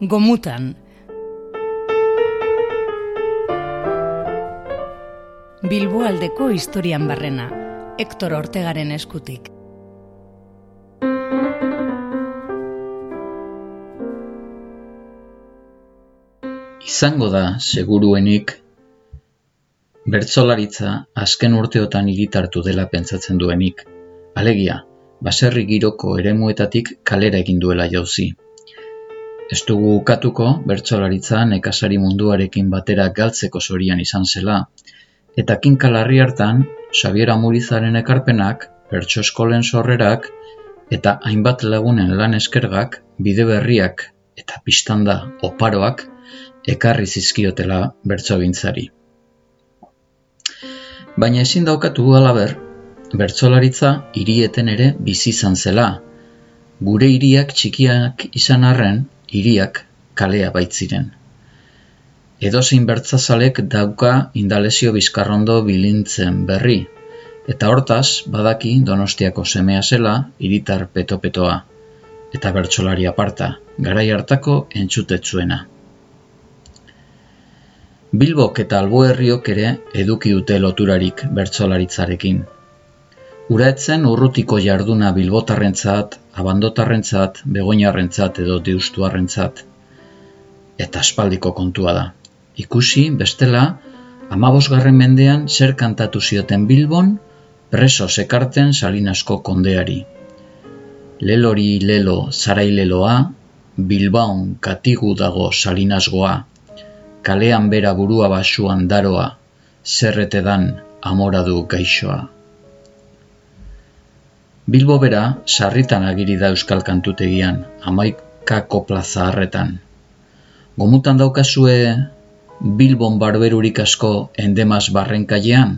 Gomutan. Bilboaldeko historian barrena, Hector Ortegaren eskutik. Izango da, seguruenik, bertzolaritza azken urteotan iritartu dela pentsatzen duenik. Alegia, baserri giroko eremuetatik kalera egin duela jauzi. Ez dugu ukatuko bertsolaritza nekazari munduarekin batera galtzeko zorian izan zela, eta kinkalarri hartan, Xabiera Murizaren ekarpenak, bertso eskolen sorrerak, eta hainbat lagunen lan eskergak, bide berriak eta pistanda oparoak, ekarri zizkiotela bertsogintzari. Baina ezin daukatu alaber, bertsolaritza hirieten ere bizi izan zela. Gure hiriak txikiak izan arren, hiriak kalea baitziren. Edozein bertzazalek dauka indalezio bizkarrondo bilintzen berri, eta hortaz badaki donostiako semea zela hiritar petopetoa, eta bertsolari aparta, garai hartako entzutetzuena. Bilbok eta alboherriok ere eduki dute loturarik bertsolaritzarekin. Uraetzen urrutiko jarduna bilbotarrentzat, abandotarrentzat, begoinarrentzat edo diustuarrentzat. Eta aspaldiko kontua da. Ikusi, bestela, amabosgarren mendean zer kantatu zioten Bilbon, preso sekarten salinasko kondeari. Lelori lelo zaraileloa, Bilbaun katigu dago salinasgoa kalean bera burua basuan daroa, zerrete dan amoradu gaixoa. Bilbo bera, sarritan agiri da euskal kantutegian, amaikako plaza harretan. Gomutan daukazue Bilbon barberurik asko endemaz barrenkailean?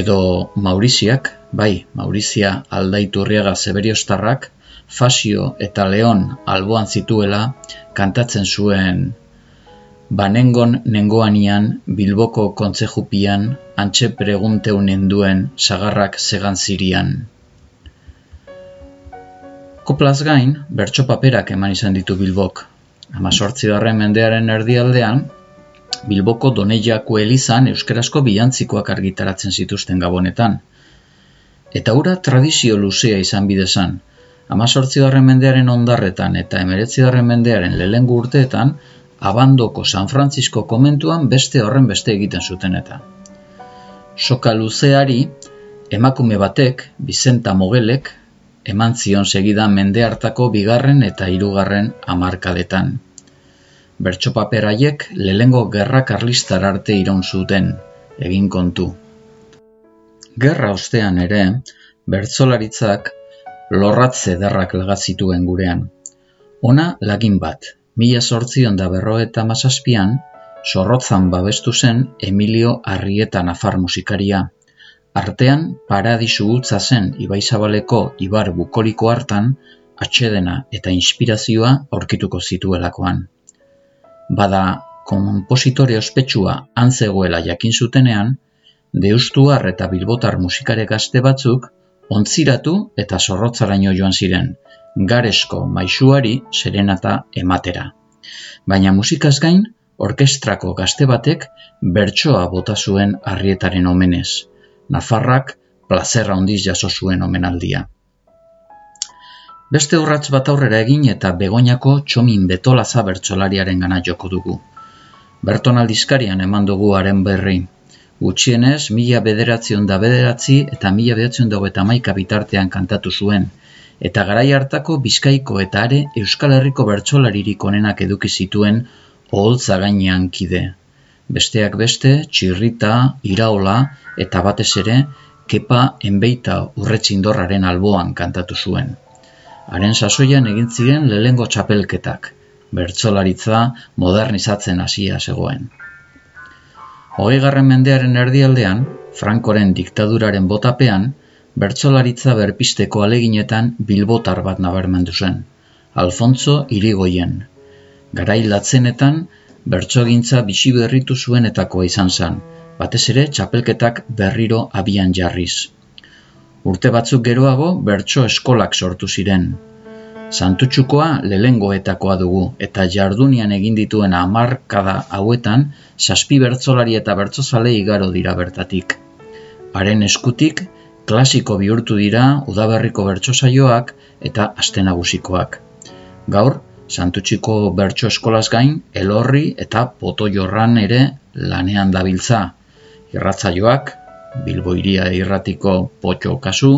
Edo Mauriziak, bai, Maurizia aldaiturriaga zeberiostarrak, Fasio eta Leon alboan zituela kantatzen zuen Banengon nengoanian, Bilboko kontzejupian, antxe pregunteunen duen sagarrak segan zirian. Koplaz gain, bertso paperak eman izan ditu Bilbok. Hama sortzi mendearen erdialdean, Bilboko doneiako elizan euskarazko biantzikoak argitaratzen zituzten gabonetan. Eta ura tradizio luzea izan bidezan. Sortzi mendearen ondarretan eta emeretzi mendearen lehengu urteetan, abandoko San Francisco komentuan beste horren beste egiten zuten eta. Soka luzeari, emakume batek, Bizenta Mogelek, eman zion segida mende hartako bigarren eta hirugarren hamarkadetan. Bertso paperaiek lehengo gerra karlistar arte iraun zuten, egin kontu. Gerra ostean ere, bertsolaritzak lorratze derrak lagazituen gurean. Ona lagin bat, Mila sortzion da berro eta mazazpian, zorrotzan babestu zen Emilio Arrieta Nafar musikaria. Artean, paradisu gutza zen Ibaizabaleko Ibar bukoliko hartan, atxedena eta inspirazioa aurkituko zituelakoan. Bada, kompositore ospetsua antzegoela jakin zutenean, deustuar eta bilbotar musikare gazte batzuk, ontziratu eta zorrotzaraino joan ziren, garesko maisuari serenata ematera. Baina musikaz gain, orkestrako gazte batek bertsoa bota zuen arrietaren omenez. Nafarrak plazerra ondiz jaso zuen omenaldia. Beste urratz bat aurrera egin eta begoinako txomin betolaza bertsolariaren gana joko dugu. Berton aldizkarian eman dugu haren berri. Gutxienez, mila bederatzion da bederatzi eta mila bederatzion dago eta maika bitartean kantatu zuen, eta garai hartako Bizkaiko eta are Euskal Herriko bertsolaririk onenak eduki zituen oholtza gainean kide. Besteak beste, txirrita, iraola eta batez ere, kepa enbeita urretzindorraren alboan kantatu zuen. Haren sasoian egin ziren lehengo txapelketak, bertsolaritza modernizatzen hasia zegoen. Hogei mendearen erdialdean, Frankoren diktaduraren botapean, bertsolaritza berpisteko aleginetan bilbotar bat nabarmendu zen, Alfonso Irigoien. Garai latzenetan, bertsogintza bizi berritu zuenetakoa izan zen, batez ere txapelketak berriro abian jarriz. Urte batzuk geroago bertso eskolak sortu ziren. Santutxukoa lelengoetakoa dugu eta jardunian egin dituen hamarkada hauetan zazpi bertzolari eta bertzozale igaro dira bertatik. Haren eskutik klasiko bihurtu dira udaberriko bertso saioak eta aste nagusikoak. Gaur, Santutxiko bertso eskolaz gain, elorri eta poto jorran ere lanean dabiltza. Irratzaioak, Bilbo iria irratiko potxo kasu,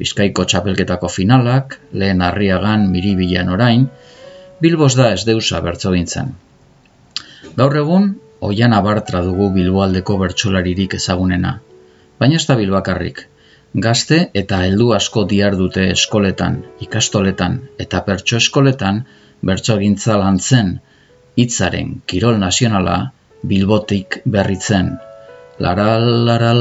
Bizkaiko txapelketako finalak, lehen harriagan miribilan orain, Bilbos da ez deusa bertso gintzen. Gaur egun, oian abartra dugu Bilboaldeko bertsolaririk ezagunena. Baina ez da Bilbakarrik. Gazte eta heldu asko diar dute eskoletan, ikastoletan eta pertso eskoletan bertsogintza lantzen, hitzaren kirol nazionala Bilbotik berritzen. Lara lara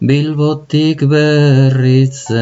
Bilbotik berritzen.